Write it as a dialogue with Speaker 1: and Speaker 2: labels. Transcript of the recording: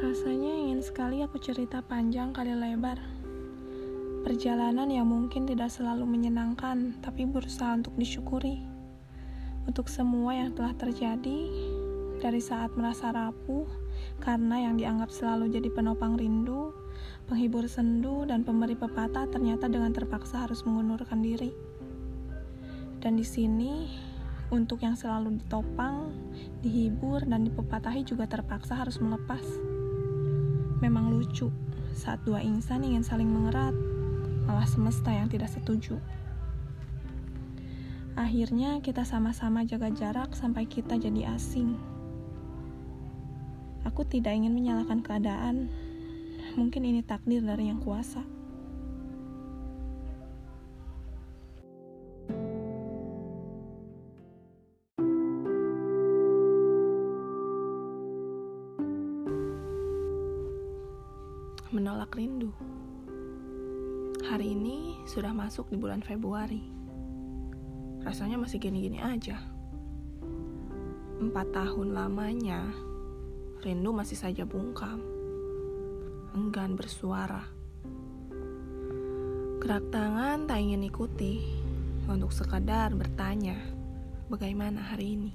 Speaker 1: Rasanya ingin sekali aku cerita panjang kali lebar. Perjalanan yang mungkin tidak selalu menyenangkan, tapi berusaha untuk disyukuri. Untuk semua yang telah terjadi, dari saat merasa rapuh, karena yang dianggap selalu jadi penopang rindu, penghibur sendu, dan pemberi pepatah ternyata dengan terpaksa harus mengundurkan diri. Dan di sini, untuk yang selalu ditopang, dihibur, dan dipepatahi juga terpaksa harus melepas. Memang lucu saat dua insan ingin saling mengerat, malah semesta yang tidak setuju. Akhirnya kita sama-sama jaga jarak sampai kita jadi asing. Aku tidak ingin menyalahkan keadaan. Mungkin ini takdir dari yang kuasa. Menolak rindu. Hari ini sudah masuk di bulan Februari. Rasanya masih gini-gini aja. Empat tahun lamanya, rindu masih saja bungkam. Enggan bersuara. Gerak tangan tak ingin ikuti untuk sekadar bertanya bagaimana hari ini.